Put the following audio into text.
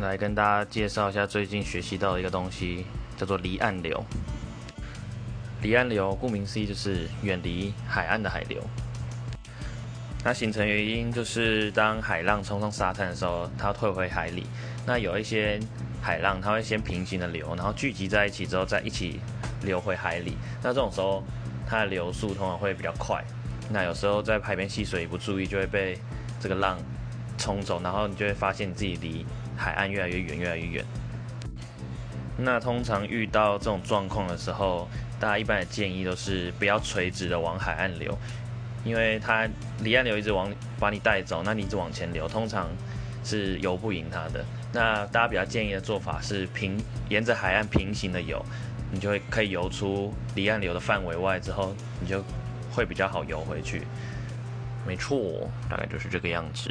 来跟大家介绍一下最近学习到的一个东西，叫做离岸流。离岸流顾名思义就是远离海岸的海流。它形成原因就是当海浪冲上沙滩的时候，它退回海里。那有一些海浪，它会先平行的流，然后聚集在一起之后再一起流回海里。那这种时候，它的流速通常会比较快。那有时候在海边戏水不注意，就会被这个浪冲走，然后你就会发现你自己离海岸越来越远，越来越远。那通常遇到这种状况的时候，大家一般的建议都是不要垂直的往海岸流，因为它离岸流一直往把你带走，那你一直往前流，通常是游不赢它的。那大家比较建议的做法是平沿着海岸平行的游，你就会可以游出离岸流的范围外之后，你就。会比较好游回去，没错，大概就是这个样子。